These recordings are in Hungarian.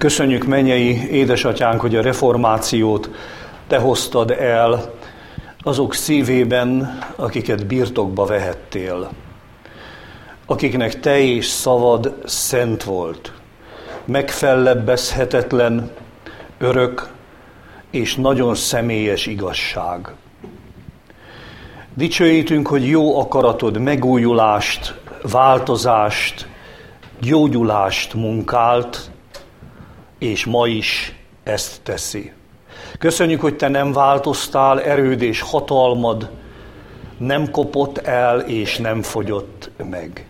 Köszönjük mennyei édesatyánk, hogy a reformációt te hoztad el azok szívében, akiket birtokba vehettél, akiknek te és szavad szent volt, megfellebbezhetetlen, örök és nagyon személyes igazság. Dicsőítünk, hogy jó akaratod megújulást, változást, gyógyulást munkált, és ma is ezt teszi. Köszönjük, hogy te nem változtál, erőd és hatalmad nem kopott el és nem fogyott meg.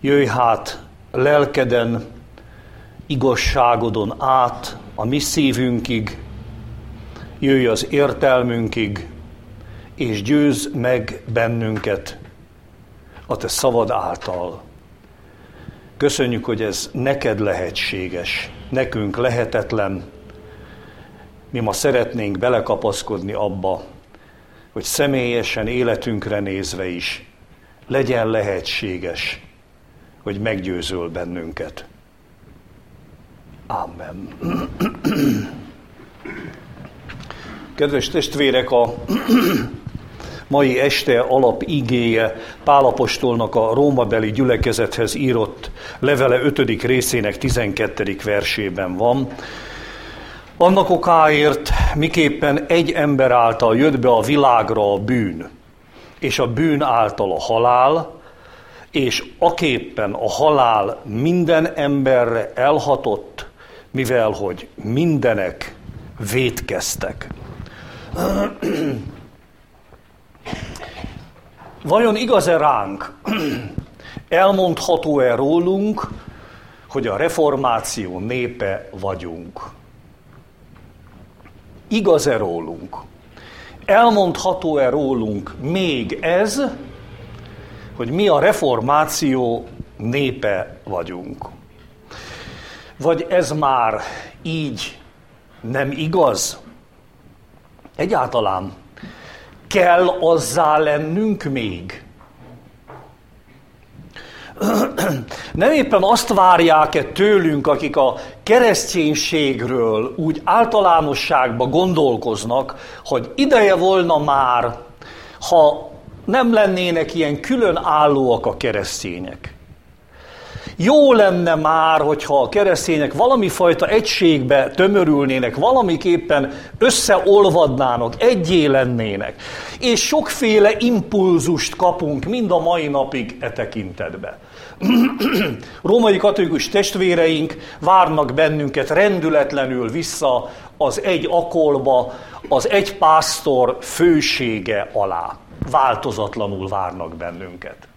Jöjj hát lelkeden, igazságodon át a mi szívünkig, jöjj az értelmünkig, és győz meg bennünket a te szavad által. Köszönjük, hogy ez neked lehetséges, nekünk lehetetlen. Mi ma szeretnénk belekapaszkodni abba, hogy személyesen életünkre nézve is legyen lehetséges, hogy meggyőzöl bennünket. Amen. Kedves testvérek, a mai este alap igéje Pálapostolnak a Rómabeli gyülekezethez írott levele 5. részének 12. versében van. Annak okáért miképpen egy ember által jött be a világra a bűn, és a bűn által a halál, és aképpen a halál minden emberre elhatott, mivel hogy mindenek vétkeztek. Vajon igaz-e ránk, elmondható-e rólunk, hogy a reformáció népe vagyunk? Igaz-e rólunk? Elmondható-e rólunk még ez, hogy mi a reformáció népe vagyunk? Vagy ez már így nem igaz? Egyáltalán kell azzá lennünk még? Nem éppen azt várják-e tőlünk, akik a kereszténységről úgy általánosságba gondolkoznak, hogy ideje volna már, ha nem lennének ilyen külön állóak a keresztények. Jó lenne már, hogyha a keresztények valami fajta egységbe tömörülnének, valamiképpen összeolvadnának, egyé lennének. És sokféle impulzust kapunk mind a mai napig e tekintetbe. Római katolikus testvéreink várnak bennünket rendületlenül vissza az egy akolba, az egy pásztor fősége alá. Változatlanul várnak bennünket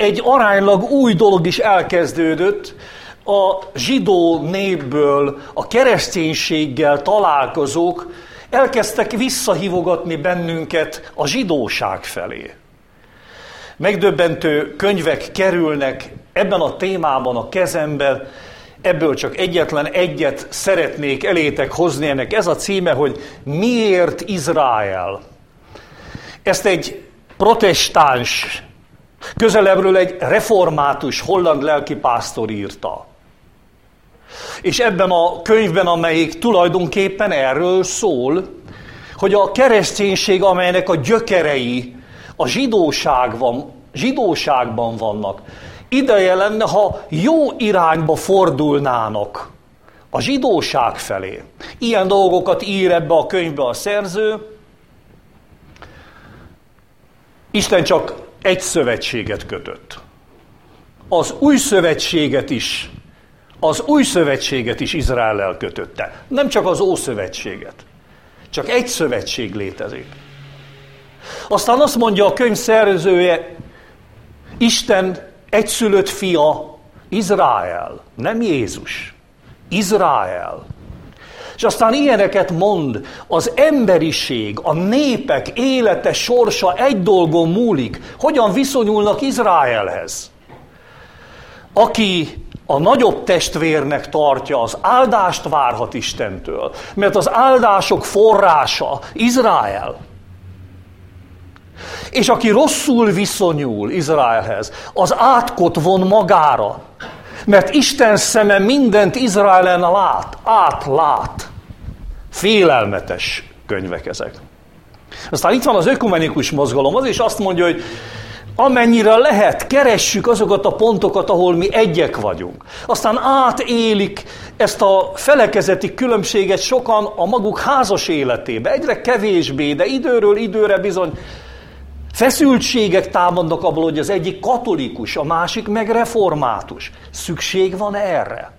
egy aránylag új dolog is elkezdődött, a zsidó népből, a kereszténységgel találkozók elkezdtek visszahívogatni bennünket a zsidóság felé. Megdöbbentő könyvek kerülnek ebben a témában a kezembe, ebből csak egyetlen egyet szeretnék elétek hozni, ennek ez a címe, hogy Miért Izrael? Ezt egy protestáns Közelebbről egy református holland lelkipásztor írta. És ebben a könyvben, amelyik tulajdonképpen erről szól, hogy a kereszténység, amelynek a gyökerei a zsidóságban, zsidóságban vannak, ideje lenne, ha jó irányba fordulnának a zsidóság felé. Ilyen dolgokat ír ebbe a könyvbe a szerző. Isten csak egy szövetséget kötött. Az új szövetséget is, az új szövetséget is Izrael kötötte. Nem csak az ószövetséget. Csak egy szövetség létezik. Aztán azt mondja a könyv szerzője, Isten egyszülött fia, Izrael, nem Jézus. Izrael. És aztán ilyeneket mond, az emberiség, a népek élete, sorsa egy dolgon múlik. Hogyan viszonyulnak Izraelhez? Aki a nagyobb testvérnek tartja, az áldást várhat Istentől, mert az áldások forrása Izrael. És aki rosszul viszonyul Izraelhez, az átkot von magára, Mert Isten szeme mindent Izraelen lát, átlát. Félelmetes könyvek ezek. Aztán itt van az ökumenikus mozgalom, az is azt mondja, hogy amennyire lehet, keressük azokat a pontokat, ahol mi egyek vagyunk. Aztán átélik ezt a felekezeti különbséget sokan a maguk házas életébe, egyre kevésbé, de időről időre bizony feszültségek támadnak abból, hogy az egyik katolikus, a másik meg református. Szükség van erre?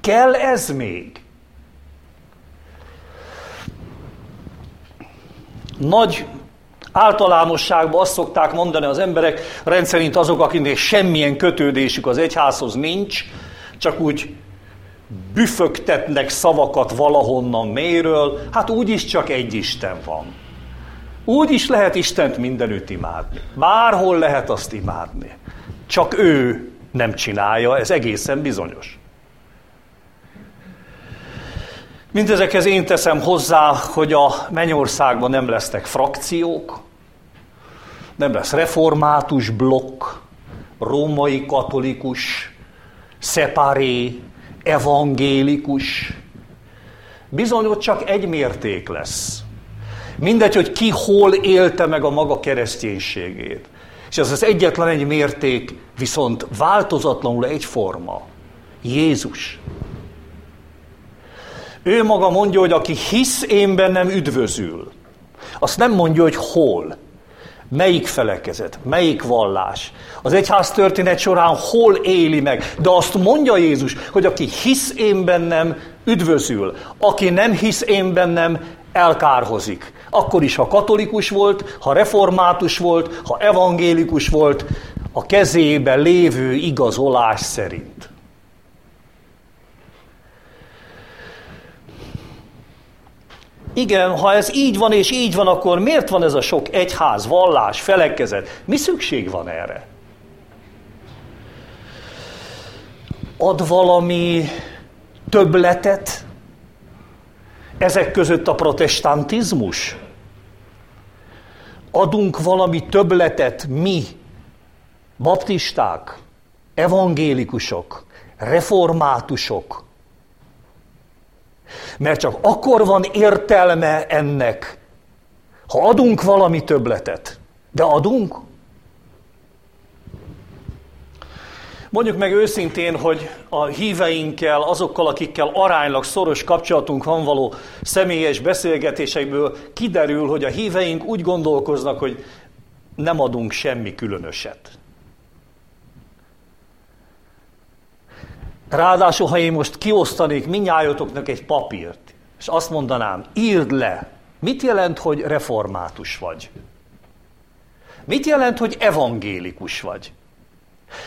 Kell ez még? Nagy általánosságban azt szokták mondani az emberek, rendszerint azok, akiknek semmilyen kötődésük az egyházhoz nincs, csak úgy büfögtetnek szavakat valahonnan méről, hát úgyis csak egy Isten van. Úgy is lehet Istent mindenütt imádni. Bárhol lehet azt imádni. Csak ő nem csinálja, ez egészen bizonyos. Mindezekhez én teszem hozzá, hogy a mennyországban nem lesznek frakciók, nem lesz református blokk, római katolikus, szeparé, evangélikus. Bizony ott csak egy mérték lesz. Mindegy, hogy ki hol élte meg a maga kereszténységét. És ez az egyetlen egy mérték, viszont változatlanul egyforma. Jézus. Ő maga mondja, hogy aki hisz én bennem üdvözül. Azt nem mondja, hogy hol. Melyik felekezet, melyik vallás. Az egyház történet során hol éli meg. De azt mondja Jézus, hogy aki hisz én bennem, üdvözül. Aki nem hisz én bennem, elkárhozik. Akkor is, ha katolikus volt, ha református volt, ha evangélikus volt, a kezében lévő igazolás szerint. Igen, ha ez így van és így van, akkor miért van ez a sok egyház, vallás, felekezet? Mi szükség van erre? Ad valami többletet ezek között a protestantizmus? Adunk valami többletet mi, baptisták, evangélikusok, reformátusok, mert csak akkor van értelme ennek, ha adunk valami többletet. De adunk? Mondjuk meg őszintén, hogy a híveinkkel, azokkal, akikkel aránylag szoros kapcsolatunk van való személyes beszélgetéseiből kiderül, hogy a híveink úgy gondolkoznak, hogy nem adunk semmi különöset. Ráadásul, ha én most kiosztanék minnyájatoknak egy papírt, és azt mondanám, írd le, mit jelent, hogy református vagy? Mit jelent, hogy evangélikus vagy?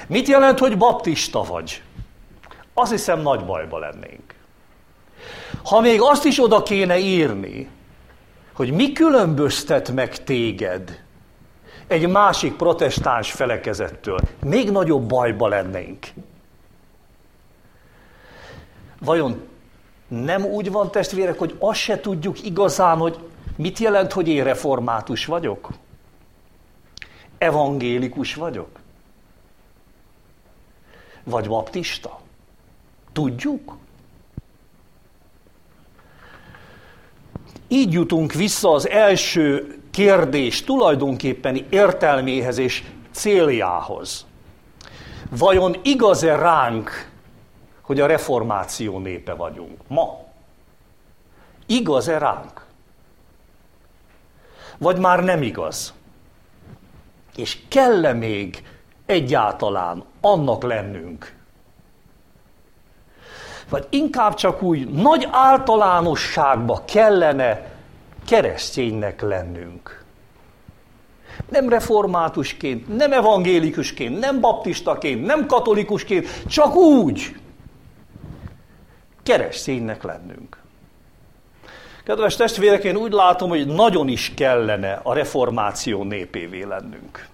Mit jelent, hogy baptista vagy? Azt hiszem, nagy bajba lennénk. Ha még azt is oda kéne írni, hogy mi különböztet meg téged egy másik protestáns felekezettől, még nagyobb bajba lennénk. Vajon nem úgy van testvérek, hogy azt se tudjuk igazán, hogy mit jelent, hogy én református vagyok? Evangélikus vagyok? Vagy baptista? Tudjuk? Így jutunk vissza az első kérdés tulajdonképpeni értelméhez és céljához. Vajon igaz-e ránk hogy a reformáció népe vagyunk. Ma. Igaz-e ránk? Vagy már nem igaz? És kell-e még egyáltalán annak lennünk? Vagy inkább csak úgy nagy általánosságba kellene kereszténynek lennünk. Nem reformátusként, nem evangélikusként, nem baptistaként, nem katolikusként, csak úgy, kereszténynek lennünk. Kedves testvérek, én úgy látom, hogy nagyon is kellene a reformáció népévé lennünk.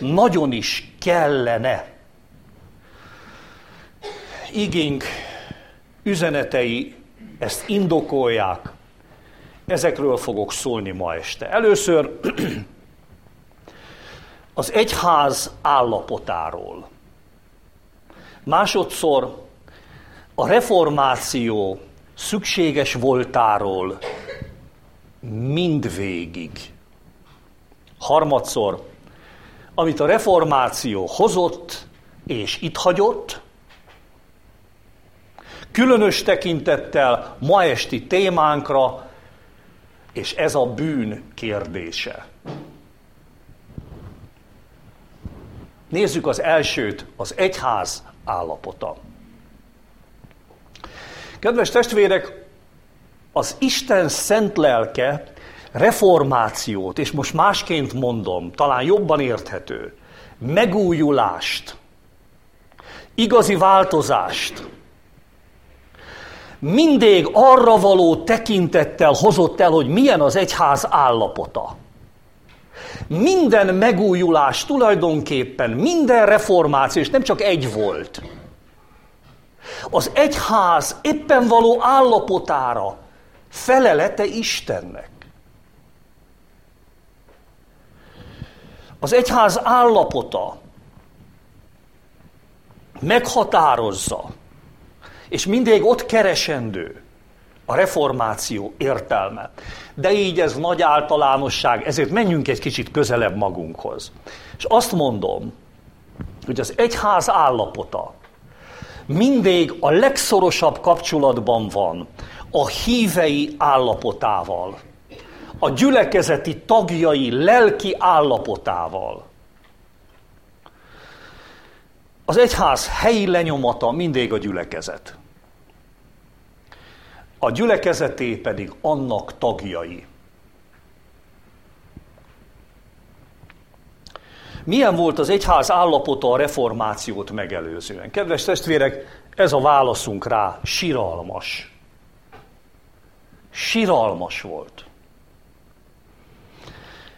Nagyon is kellene. Igénk üzenetei ezt indokolják. Ezekről fogok szólni ma este. Először az egyház állapotáról. Másodszor a reformáció szükséges voltáról mindvégig. Harmadszor, amit a reformáció hozott és itt hagyott, különös tekintettel ma esti témánkra, és ez a bűn kérdése. Nézzük az elsőt, az egyház állapota. Kedves testvérek, az Isten szent lelke reformációt, és most másként mondom, talán jobban érthető, megújulást, igazi változást, mindig arra való tekintettel hozott el, hogy milyen az egyház állapota. Minden megújulás tulajdonképpen, minden reformáció, és nem csak egy volt. Az egyház éppen való állapotára felelete Istennek. Az egyház állapota meghatározza, és mindig ott keresendő a reformáció értelme. De így ez nagy általánosság, ezért menjünk egy kicsit közelebb magunkhoz. És azt mondom, hogy az egyház állapota mindig a legszorosabb kapcsolatban van a hívei állapotával, a gyülekezeti tagjai lelki állapotával. Az egyház helyi lenyomata mindig a gyülekezet a gyülekezeté pedig annak tagjai. Milyen volt az egyház állapota a reformációt megelőzően? Kedves testvérek, ez a válaszunk rá siralmas. Siralmas volt.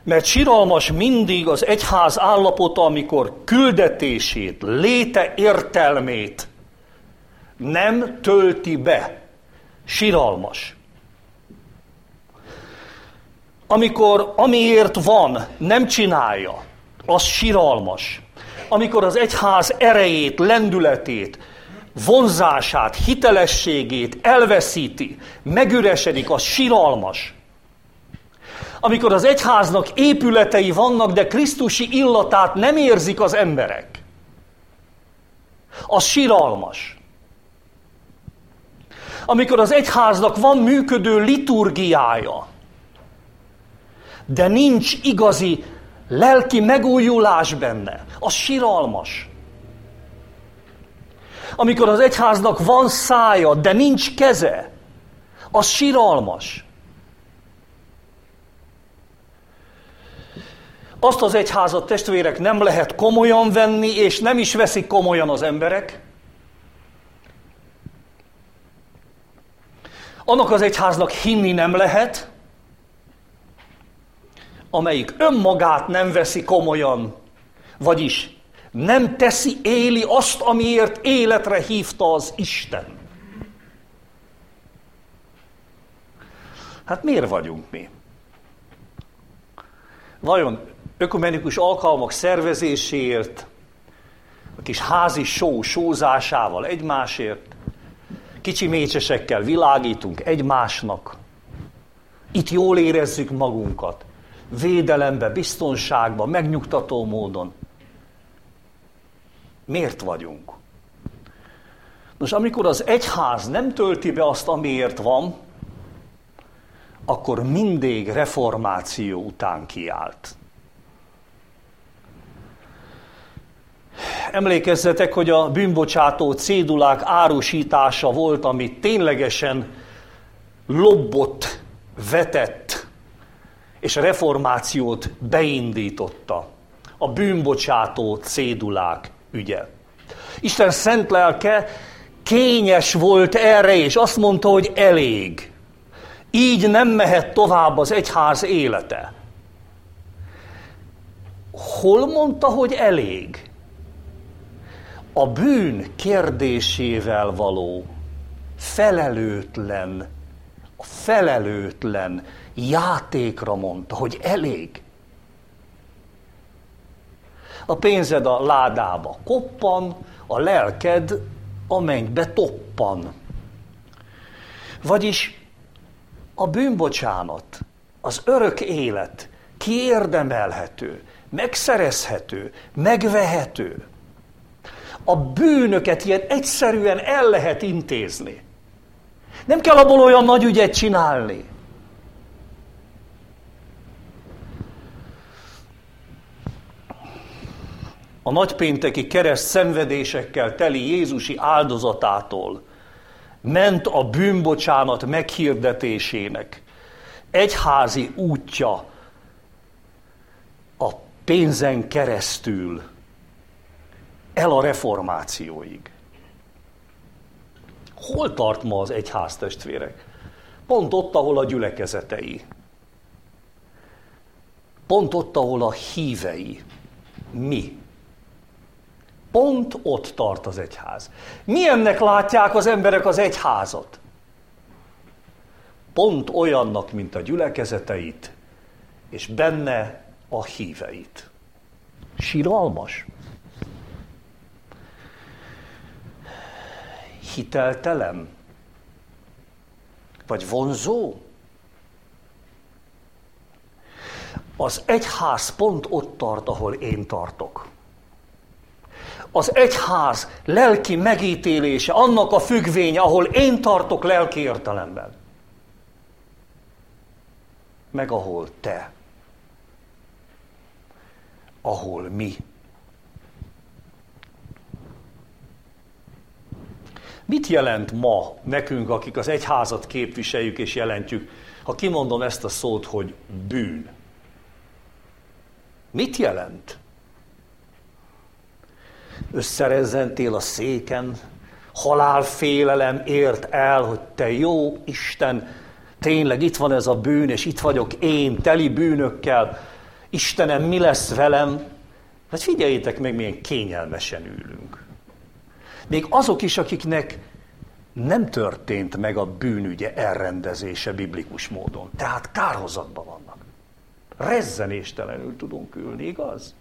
Mert siralmas mindig az egyház állapota, amikor küldetését, léte értelmét nem tölti be siralmas. Amikor amiért van, nem csinálja, az siralmas. Amikor az egyház erejét, lendületét, vonzását, hitelességét elveszíti, megüresedik, az siralmas. Amikor az egyháznak épületei vannak, de Krisztusi illatát nem érzik az emberek, az siralmas amikor az egyháznak van működő liturgiája, de nincs igazi lelki megújulás benne, az siralmas. Amikor az egyháznak van szája, de nincs keze, az siralmas. Azt az egyházat testvérek nem lehet komolyan venni, és nem is veszik komolyan az emberek, Annak az egyháznak hinni nem lehet, amelyik önmagát nem veszi komolyan, vagyis nem teszi éli azt, amiért életre hívta az Isten. Hát miért vagyunk mi? Vajon ökumenikus alkalmak szervezéséért, a kis házi só sózásával egymásért, kicsi mécsesekkel világítunk egymásnak. Itt jól érezzük magunkat. Védelembe, biztonságba, megnyugtató módon. Miért vagyunk? Nos, amikor az egyház nem tölti be azt, amiért van, akkor mindig reformáció után kiállt. Emlékezzetek, hogy a bűnbocsátó cédulák árusítása volt, ami ténylegesen lobbot vetett, és a reformációt beindította. A bűnbocsátó cédulák ügye. Isten szent lelke kényes volt erre, és azt mondta, hogy elég. Így nem mehet tovább az egyház élete. Hol mondta, hogy elég? A bűn kérdésével való felelőtlen, a felelőtlen játékra mondta, hogy elég. A pénzed a ládába koppan, a lelked a mennybe toppan. Vagyis a bűnbocsánat, az örök élet kiérdemelhető, megszerezhető, megvehető. A bűnöket ilyen egyszerűen el lehet intézni. Nem kell abból olyan nagy ügyet csinálni. A nagypénteki kereszt szenvedésekkel teli Jézusi áldozatától ment a bűnbocsánat meghirdetésének egyházi útja a pénzen keresztül el a reformációig. Hol tart ma az egyház testvérek? Pont ott, ahol a gyülekezetei. Pont ott, ahol a hívei. Mi. Pont ott tart az egyház. Milyennek látják az emberek az egyházat? Pont olyannak, mint a gyülekezeteit, és benne a híveit. Síralmas. Hiteltelen? Vagy vonzó? Az egyház pont ott tart, ahol én tartok. Az egyház lelki megítélése, annak a függvénye, ahol én tartok lelki értelemben. Meg ahol te. Ahol mi. Mit jelent ma nekünk, akik az egyházat képviseljük és jelentjük, ha kimondom ezt a szót, hogy bűn? Mit jelent? Összerezzentél a széken, halálfélelem ért el, hogy te jó Isten, tényleg itt van ez a bűn, és itt vagyok én, teli bűnökkel, Istenem, mi lesz velem? Vagy figyeljétek meg, milyen kényelmesen ülünk. Még azok is, akiknek nem történt meg a bűnügye elrendezése biblikus módon. Tehát kárhozatban vannak. Rezzenéstelenül tudunk ülni, igaz?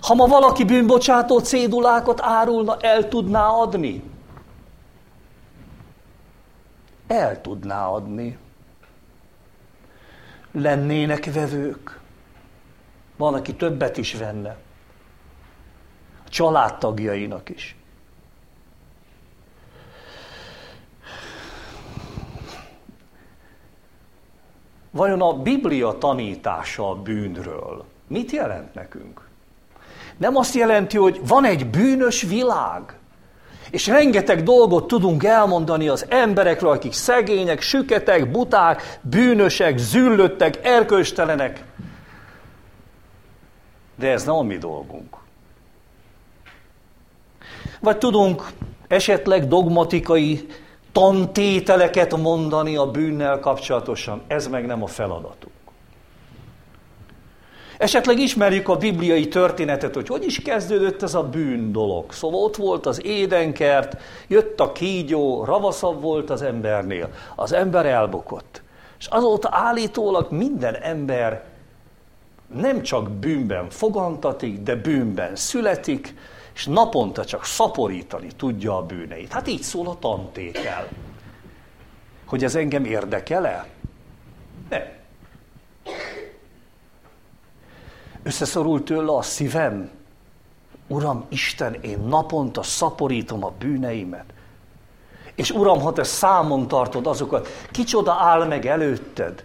Ha ma valaki bűnbocsátó cédulákat árulna, el tudná adni? El tudná adni. Lennének vevők. Van, aki többet is venne családtagjainak is. Vajon a Biblia tanítása a bűnről mit jelent nekünk? Nem azt jelenti, hogy van egy bűnös világ, és rengeteg dolgot tudunk elmondani az emberekről, akik szegények, süketek, buták, bűnösek, züllöttek, erkölcstelenek. De ez nem a mi dolgunk. Vagy tudunk esetleg dogmatikai tantételeket mondani a bűnnel kapcsolatosan. Ez meg nem a feladatunk. Esetleg ismerjük a bibliai történetet, hogy hogy is kezdődött ez a bűn dolog. Szóval ott volt az édenkert, jött a kígyó, ravaszabb volt az embernél. Az ember elbukott. És azóta állítólag minden ember nem csak bűnben fogantatik, de bűnben születik, és naponta csak szaporítani tudja a bűneit. Hát így szól a tantétel. Hogy ez engem érdekel-e? Nem. Összeszorult tőle a szívem. Uram, Isten, én naponta szaporítom a bűneimet. És Uram, ha te számon tartod azokat, kicsoda áll meg előtted?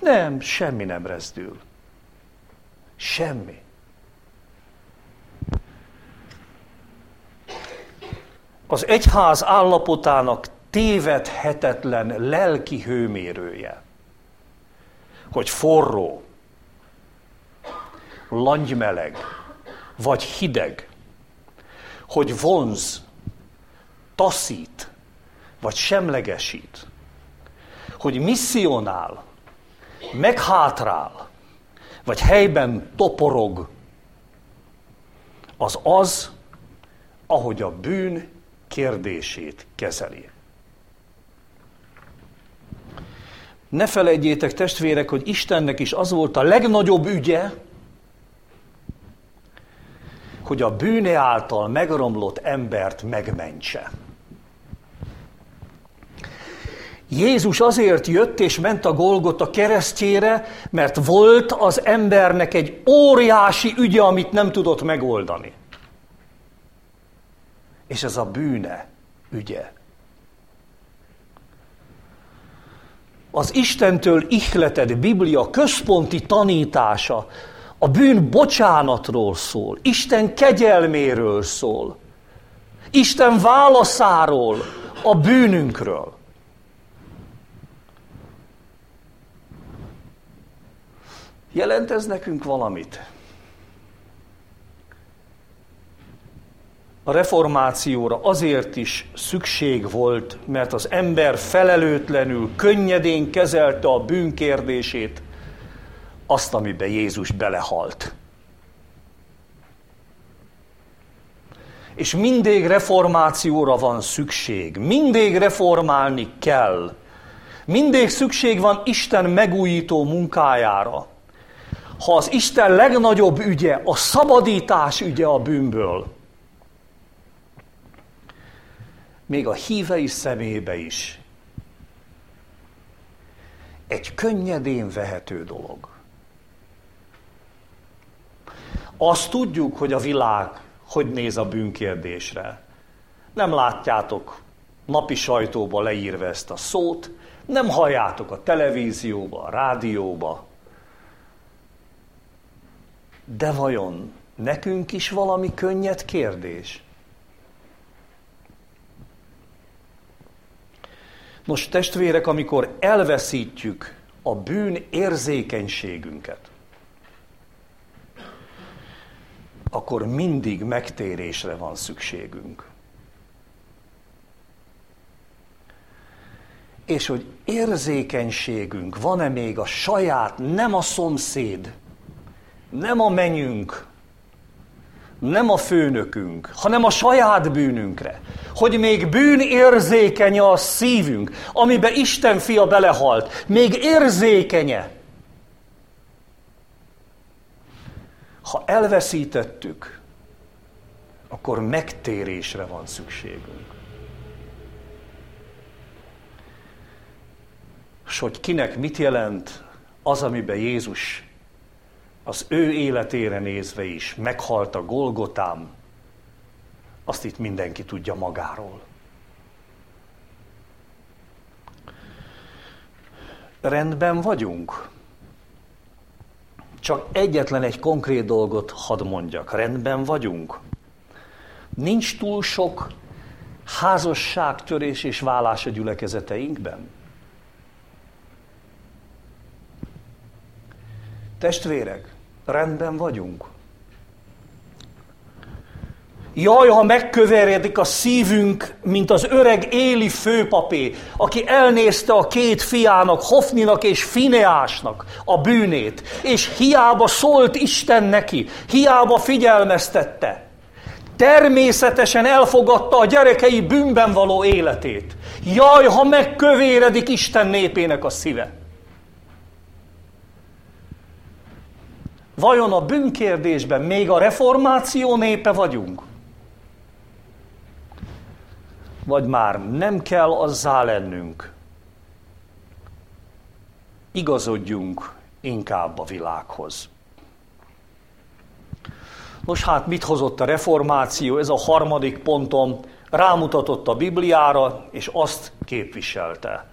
Nem, semmi nem rezdül. Semmi. Az egyház állapotának tévedhetetlen lelki hőmérője, hogy forró, langymeleg, vagy hideg, hogy vonz, taszít, vagy semlegesít, hogy misszionál, meghátrál, vagy helyben toporog, az az, ahogy a bűn kérdését kezeli. Ne felejtjétek, testvérek, hogy Istennek is az volt a legnagyobb ügye, hogy a bűne által megromlott embert megmentse. Jézus azért jött és ment a Golgota keresztjére, mert volt az embernek egy óriási ügye, amit nem tudott megoldani. És ez a bűne ügye. Az Istentől ihleted Biblia központi tanítása a bűn bocsánatról szól, Isten kegyelméről szól, Isten válaszáról, a bűnünkről. Jelent ez nekünk valamit? A reformációra azért is szükség volt, mert az ember felelőtlenül, könnyedén kezelte a bűnkérdését, azt, amiben Jézus belehalt. És mindig reformációra van szükség, mindig reformálni kell, mindig szükség van Isten megújító munkájára ha az Isten legnagyobb ügye, a szabadítás ügye a bűnből, még a hívei szemébe is egy könnyedén vehető dolog. Azt tudjuk, hogy a világ hogy néz a bűnkérdésre. Nem látjátok napi sajtóba leírva ezt a szót, nem halljátok a televízióba, a rádióba, de vajon nekünk is valami könnyed kérdés? Nos, testvérek, amikor elveszítjük a bűn érzékenységünket, akkor mindig megtérésre van szükségünk. És hogy érzékenységünk van-e még a saját, nem a szomszéd, nem a menyünk, nem a főnökünk, hanem a saját bűnünkre. Hogy még bűn érzékenye a szívünk, amiben Isten fia belehalt. Még érzékenye. Ha elveszítettük, akkor megtérésre van szükségünk. És hogy kinek mit jelent az, amiben Jézus az ő életére nézve is meghalt a Golgotám, azt itt mindenki tudja magáról. Rendben vagyunk. Csak egyetlen egy konkrét dolgot hadd mondjak. Rendben vagyunk. Nincs túl sok házasságtörés és vállás a gyülekezeteinkben. Testvérek, rendben vagyunk. Jaj, ha megköveredik a szívünk, mint az öreg éli főpapé, aki elnézte a két fiának, Hofninak és Fineásnak a bűnét, és hiába szólt Isten neki, hiába figyelmeztette. Természetesen elfogadta a gyerekei bűnben való életét. Jaj, ha megkövéredik Isten népének a szíve. Vajon a bűnkérdésben még a reformáció népe vagyunk? Vagy már nem kell azzá lennünk? Igazodjunk inkább a világhoz. Nos hát, mit hozott a reformáció? Ez a harmadik pontom rámutatott a Bibliára, és azt képviselte.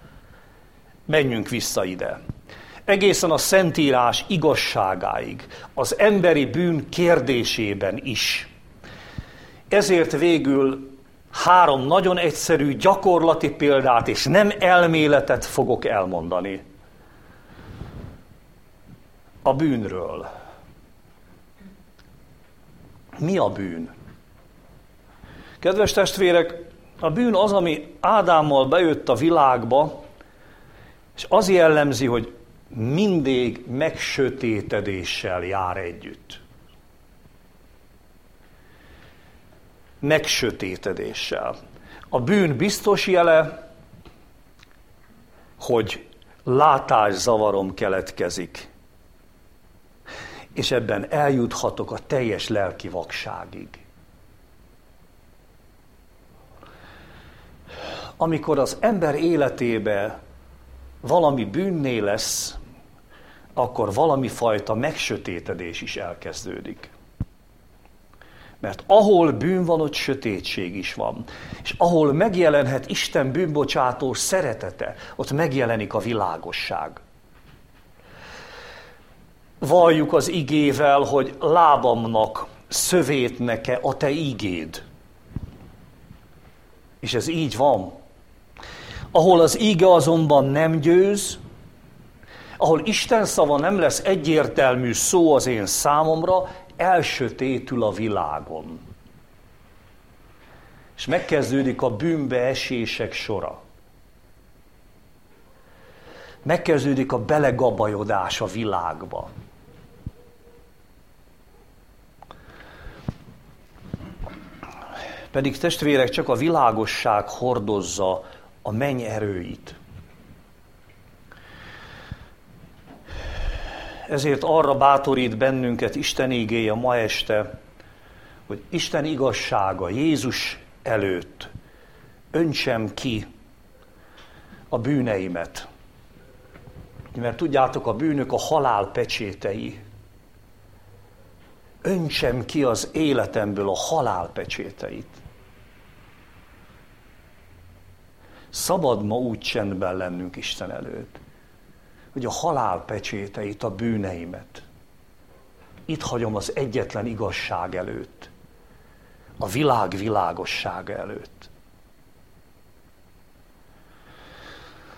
Menjünk vissza ide egészen a Szentírás igazságáig, az emberi bűn kérdésében is. Ezért végül három nagyon egyszerű gyakorlati példát és nem elméletet fogok elmondani. A bűnről. Mi a bűn? Kedves testvérek, a bűn az, ami Ádámmal bejött a világba, és az jellemzi, hogy mindig megsötétedéssel jár együtt. Megsötétedéssel. A bűn biztos jele, hogy látászavarom keletkezik. és ebben eljuthatok a teljes lelki vakságig. Amikor az ember életébe valami bűnné lesz, akkor valami fajta megsötétedés is elkezdődik. Mert ahol bűn van, ott sötétség is van. És ahol megjelenhet Isten bűnbocsátó szeretete, ott megjelenik a világosság. Valljuk az igével, hogy lábamnak szövét neke a te ígéd. És ez így van. Ahol az íge azonban nem győz, ahol Isten szava nem lesz egyértelmű szó az én számomra, elsötétül a világon. És megkezdődik a bűnbeesések sora. Megkezdődik a belegabajodás a világba. Pedig testvérek, csak a világosság hordozza a menny erőit. Ezért arra bátorít bennünket Isten ígéje ma este, hogy Isten igazsága Jézus előtt öntsem ki a bűneimet. Mert tudjátok, a bűnök a halál pecsétei. Öntsem ki az életemből a halál pecséteit. Szabad ma úgy csendben lennünk Isten előtt hogy a halál pecséteit, a bűneimet itt hagyom az egyetlen igazság előtt, a világ világossága előtt.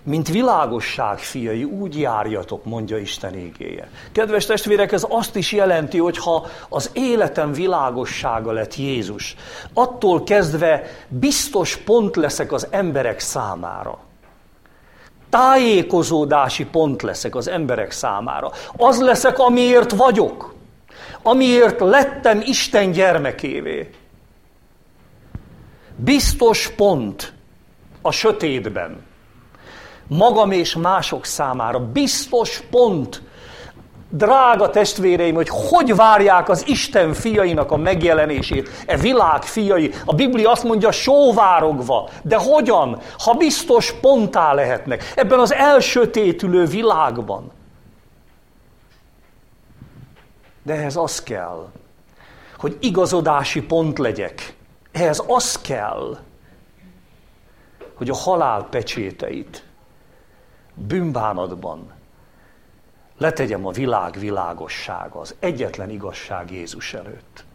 Mint világosság fiai, úgy járjatok, mondja Isten égéje. Kedves testvérek, ez azt is jelenti, hogy ha az életem világossága lett Jézus, attól kezdve biztos pont leszek az emberek számára tájékozódási pont leszek az emberek számára. Az leszek, amiért vagyok. Amiért lettem Isten gyermekévé. Biztos pont a sötétben. Magam és mások számára. Biztos pont drága testvéreim, hogy hogy várják az Isten fiainak a megjelenését, e világ fiai. A Biblia azt mondja, sóvárogva. De hogyan? Ha biztos pontá lehetnek ebben az elsötétülő világban. De ehhez az kell, hogy igazodási pont legyek. Ehhez az kell, hogy a halál pecséteit bűnbánatban, letegyem a világ világossága, az egyetlen igazság Jézus előtt.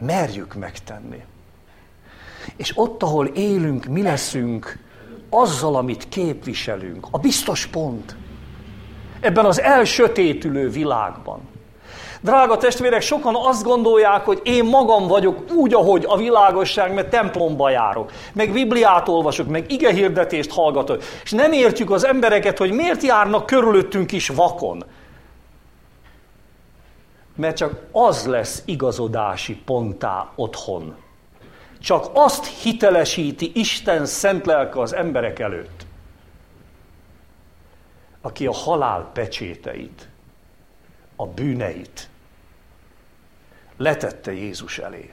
Merjük megtenni. És ott, ahol élünk, mi leszünk azzal, amit képviselünk, a biztos pont. Ebben az elsötétülő világban. Drága testvérek, sokan azt gondolják, hogy én magam vagyok úgy, ahogy a világosság, mert templomba járok, meg Bibliát olvasok, meg igehirdetést hallgatok, és nem értjük az embereket, hogy miért járnak körülöttünk is vakon. Mert csak az lesz igazodási pontá otthon. Csak azt hitelesíti Isten szent lelke az emberek előtt, aki a halál pecséteit, a bűneit letette Jézus elé.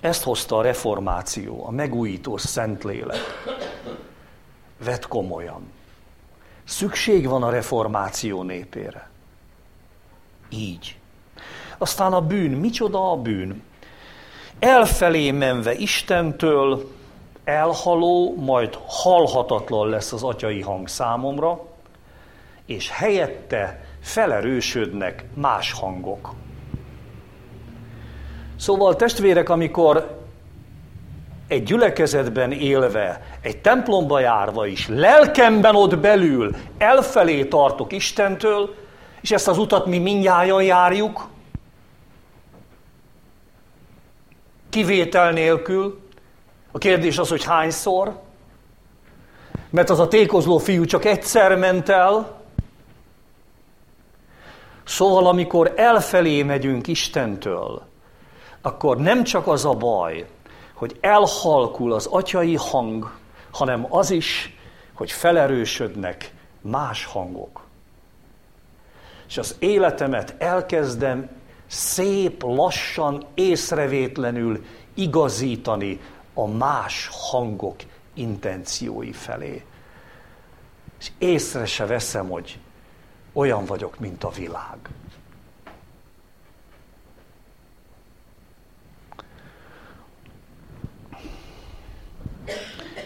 Ezt hozta a reformáció, a megújító Szentlélek. Vett komolyan. Szükség van a reformáció népére. Így. Aztán a bűn, micsoda a bűn? Elfelé menve Istentől, elhaló, majd halhatatlan lesz az atyai hang számomra, és helyette felerősödnek más hangok. Szóval testvérek, amikor egy gyülekezetben élve, egy templomba járva is, lelkemben ott belül elfelé tartok Istentől, és ezt az utat mi mindjárt járjuk, kivétel nélkül. A kérdés az, hogy hányszor, mert az a tékozló fiú csak egyszer ment el, Szóval, amikor elfelé megyünk Istentől, akkor nem csak az a baj, hogy elhalkul az atyai hang, hanem az is, hogy felerősödnek más hangok. És az életemet elkezdem szép, lassan, észrevétlenül igazítani a más hangok intenciói felé. És észre se veszem, hogy olyan vagyok, mint a világ.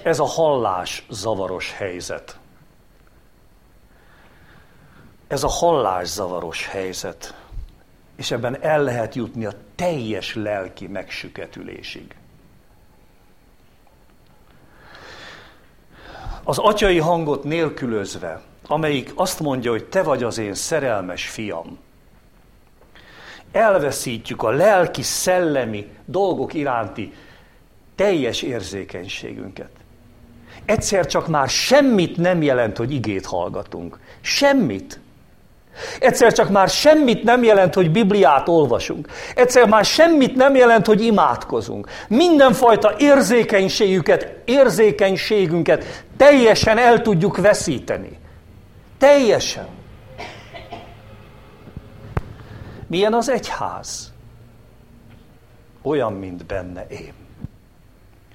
Ez a hallás zavaros helyzet. Ez a hallás zavaros helyzet. És ebben el lehet jutni a teljes lelki megsüketülésig. Az atyai hangot nélkülözve, amelyik azt mondja, hogy te vagy az én szerelmes fiam, elveszítjük a lelki, szellemi dolgok iránti teljes érzékenységünket. Egyszer csak már semmit nem jelent, hogy igét hallgatunk. Semmit. Egyszer csak már semmit nem jelent, hogy Bibliát olvasunk. Egyszer már semmit nem jelent, hogy imádkozunk. Mindenfajta érzékenységüket, érzékenységünket teljesen el tudjuk veszíteni. Teljesen. Milyen az egyház? Olyan, mint benne én.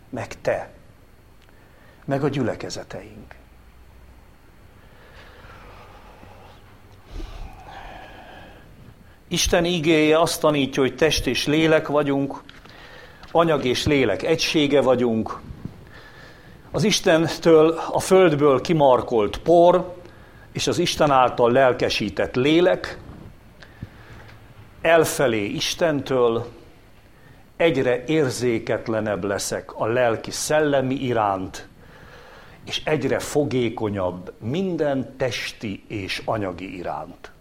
Meg te. Meg a gyülekezeteink. Isten igéje azt tanítja, hogy test és lélek vagyunk, anyag és lélek egysége vagyunk. Az Istentől, a földből kimarkolt por, és az Isten által lelkesített lélek, elfelé Istentől, egyre érzéketlenebb leszek a lelki szellemi iránt, és egyre fogékonyabb minden testi és anyagi iránt.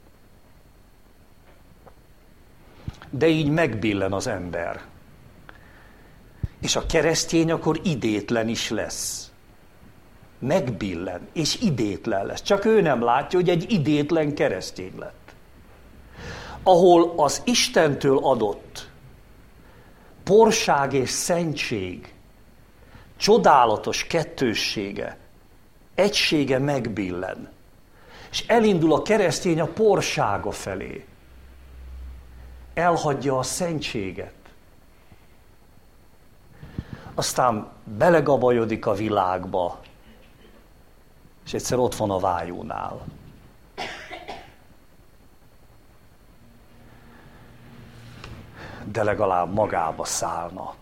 de így megbillen az ember. És a keresztény akkor idétlen is lesz. Megbillen, és idétlen lesz. Csak ő nem látja, hogy egy idétlen keresztény lett. Ahol az Istentől adott porság és szentség, csodálatos kettőssége, egysége megbillen. És elindul a keresztény a porsága felé elhagyja a szentséget. Aztán belegabajodik a világba, és egyszer ott van a vájónál. De legalább magába szállna.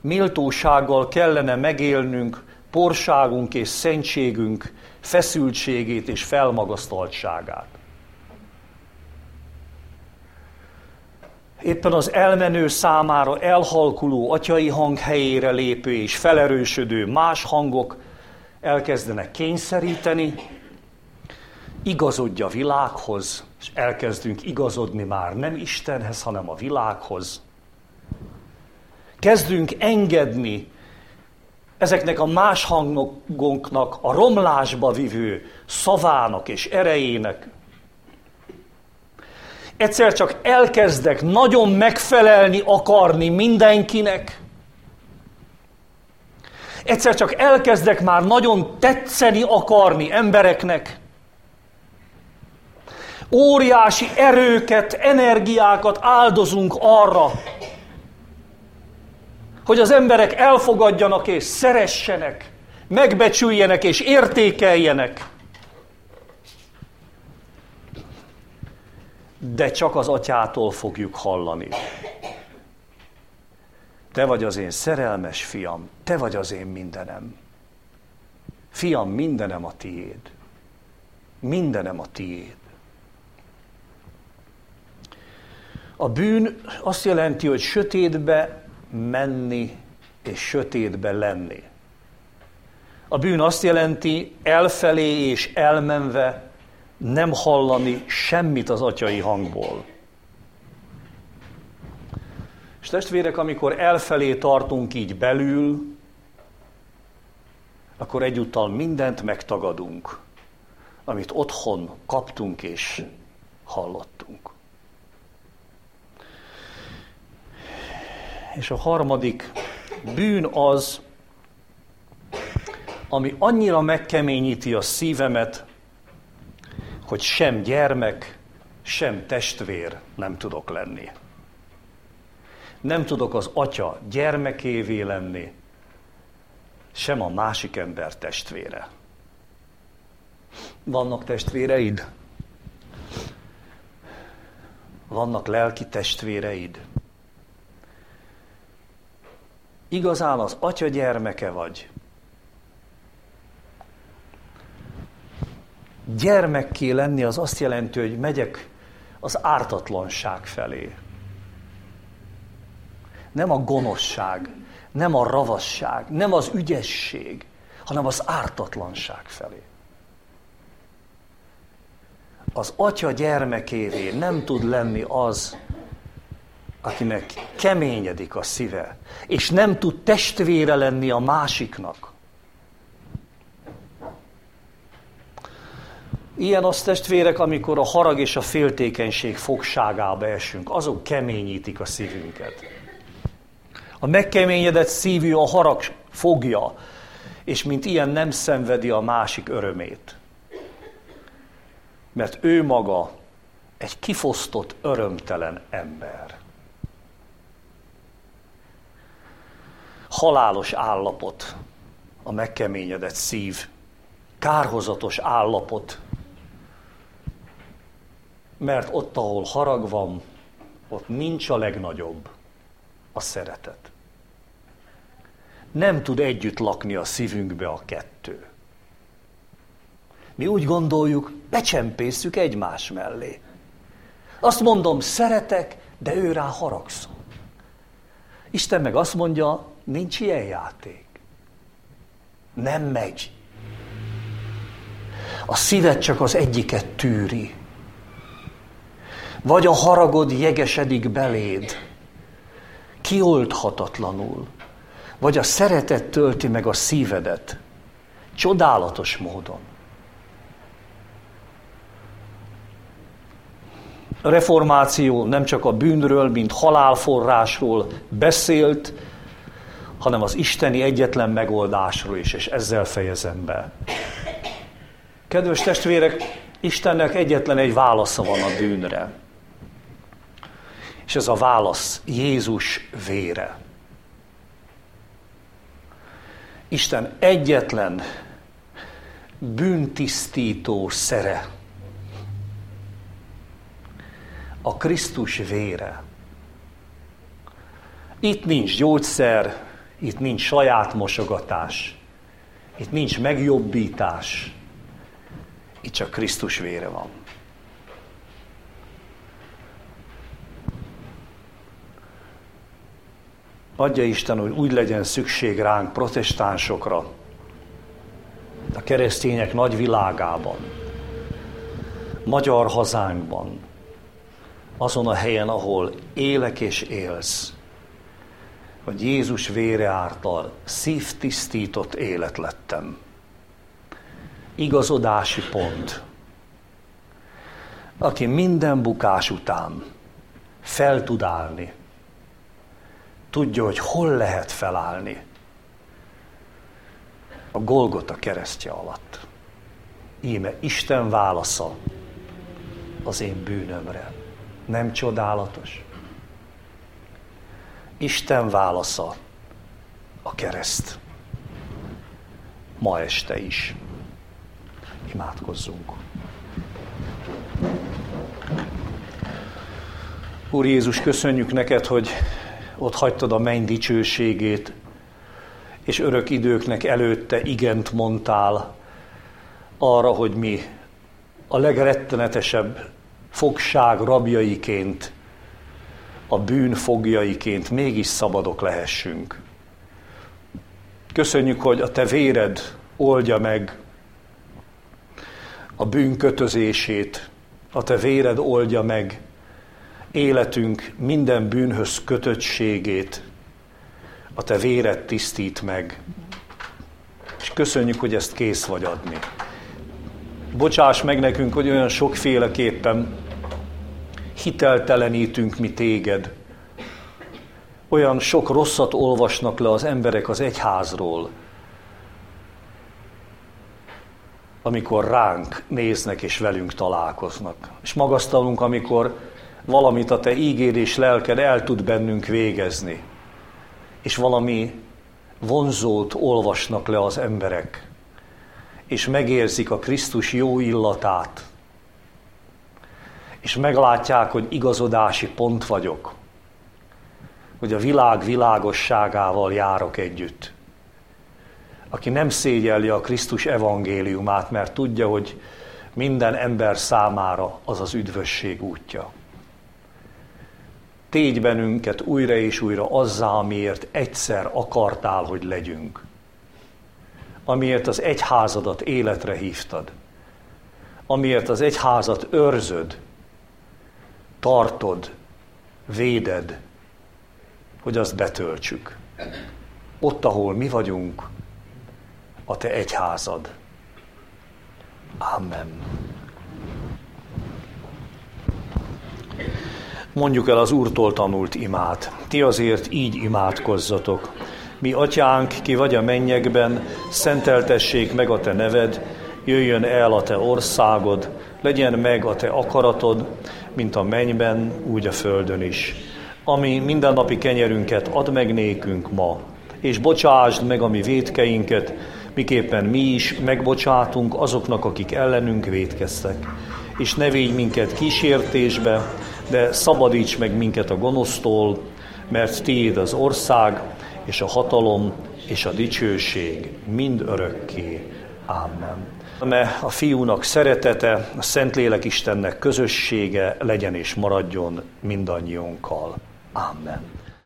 Méltósággal kellene megélnünk porságunk és szentségünk feszültségét és felmagasztaltságát. Éppen az elmenő számára elhalkuló atyai hang helyére lépő és felerősödő más hangok elkezdenek kényszeríteni, igazodja a világhoz, és elkezdünk igazodni már nem Istenhez, hanem a világhoz. Kezdünk engedni ezeknek a más hangoknak a romlásba vivő szavának és erejének. Egyszer csak elkezdek nagyon megfelelni akarni mindenkinek. Egyszer csak elkezdek már nagyon tetszeni akarni embereknek. Óriási erőket, energiákat áldozunk arra, hogy az emberek elfogadjanak és szeressenek, megbecsüljenek és értékeljenek. De csak az atyától fogjuk hallani. Te vagy az én szerelmes fiam, te vagy az én mindenem. Fiam, mindenem a tiéd. Mindenem a tiéd. A bűn azt jelenti, hogy sötétbe menni és sötétbe lenni. A bűn azt jelenti, elfelé és elmenve nem hallani semmit az atyai hangból. És testvérek, amikor elfelé tartunk így belül, akkor egyúttal mindent megtagadunk, amit otthon kaptunk és hallottunk. És a harmadik Bűn az, ami annyira megkeményíti a szívemet, hogy sem gyermek, sem testvér nem tudok lenni. Nem tudok az atya gyermekévé lenni, sem a másik ember testvére. Vannak testvéreid? Vannak lelki testvéreid? Igazán az atya gyermeke vagy? Gyermekké lenni az azt jelenti, hogy megyek az ártatlanság felé. Nem a gonoszság, nem a ravasság, nem az ügyesség, hanem az ártatlanság felé. Az atya gyermekévé nem tud lenni az, akinek keményedik a szíve, és nem tud testvére lenni a másiknak. Ilyen az testvérek, amikor a harag és a féltékenység fogságába esünk, azok keményítik a szívünket. A megkeményedett szívű a harag fogja, és mint ilyen nem szenvedi a másik örömét. Mert ő maga egy kifosztott, örömtelen ember. Halálos állapot a megkeményedett szív, kárhozatos állapot, mert ott, ahol harag van, ott nincs a legnagyobb, a szeretet. Nem tud együtt lakni a szívünkbe a kettő. Mi úgy gondoljuk, becsempészük egymás mellé. Azt mondom, szeretek, de ő rá haragszom. Isten meg azt mondja, nincs ilyen játék. Nem megy. A szíved csak az egyiket tűri. Vagy a haragod jegesedik beléd, kioldhatatlanul, vagy a szeretet tölti meg a szívedet, csodálatos módon. A reformáció nem csak a bűnről, mint halálforrásról beszélt, hanem az isteni egyetlen megoldásról is, és ezzel fejezem be. Kedves testvérek, Istennek egyetlen egy válasza van a bűnre. És ez a válasz Jézus vére. Isten egyetlen bűntisztító szere. A Krisztus vére. Itt nincs gyógyszer, itt nincs saját mosogatás, itt nincs megjobbítás, itt csak Krisztus vére van. Adja Isten, hogy úgy legyen szükség ránk protestánsokra, a keresztények nagy világában, magyar hazánkban, azon a helyen, ahol élek és élsz, hogy Jézus vére által szívtisztított élet lettem. Igazodási pont. Aki minden bukás után fel tud állni, tudja, hogy hol lehet felállni. A Golgota keresztje alatt. Íme Isten válasza az én bűnömre. Nem csodálatos? Isten válasza a kereszt. Ma este is. Imádkozzunk. Úr Jézus, köszönjük neked, hogy ott hagytad a menny dicsőségét, és örök időknek előtte igent mondtál arra, hogy mi a legrettenetesebb fogság rabjaiként, a bűn fogjaiként mégis szabadok lehessünk. Köszönjük, hogy a te véred oldja meg a bűn kötözését, a te véred oldja meg életünk minden bűnhöz kötöttségét a te véred tisztít meg. És köszönjük, hogy ezt kész vagy adni. Bocsáss meg nekünk, hogy olyan sokféleképpen hiteltelenítünk mi téged. Olyan sok rosszat olvasnak le az emberek az egyházról, amikor ránk néznek és velünk találkoznak. És magasztalunk, amikor valamit a te ígéd és lelked el tud bennünk végezni. És valami vonzót olvasnak le az emberek, és megérzik a Krisztus jó illatát, és meglátják, hogy igazodási pont vagyok, hogy a világ világosságával járok együtt. Aki nem szégyelli a Krisztus evangéliumát, mert tudja, hogy minden ember számára az az üdvösség útja. Tégy bennünket újra és újra azzá, amiért egyszer akartál, hogy legyünk. Amiért az egyházadat életre hívtad. Amiért az egyházat őrzöd, tartod, véded, hogy azt betöltsük. Ott, ahol mi vagyunk, a te egyházad. Amen. Mondjuk el az Úrtól tanult imát. Ti azért így imádkozzatok. Mi, atyánk, ki vagy a mennyekben, szenteltessék meg a te neved, jöjjön el a te országod, legyen meg a te akaratod, mint a mennyben, úgy a földön is. Ami mindennapi kenyerünket add meg nékünk ma, és bocsásd meg a mi védkeinket, miképpen mi is megbocsátunk azoknak, akik ellenünk védkeztek. És ne védj minket kísértésbe, de szabadíts meg minket a gonosztól, mert tiéd az ország, és a hatalom, és a dicsőség mind örökké. Amen. Me a fiúnak szeretete, a Szentlélek Istennek közössége legyen és maradjon mindannyiunkkal. Amen.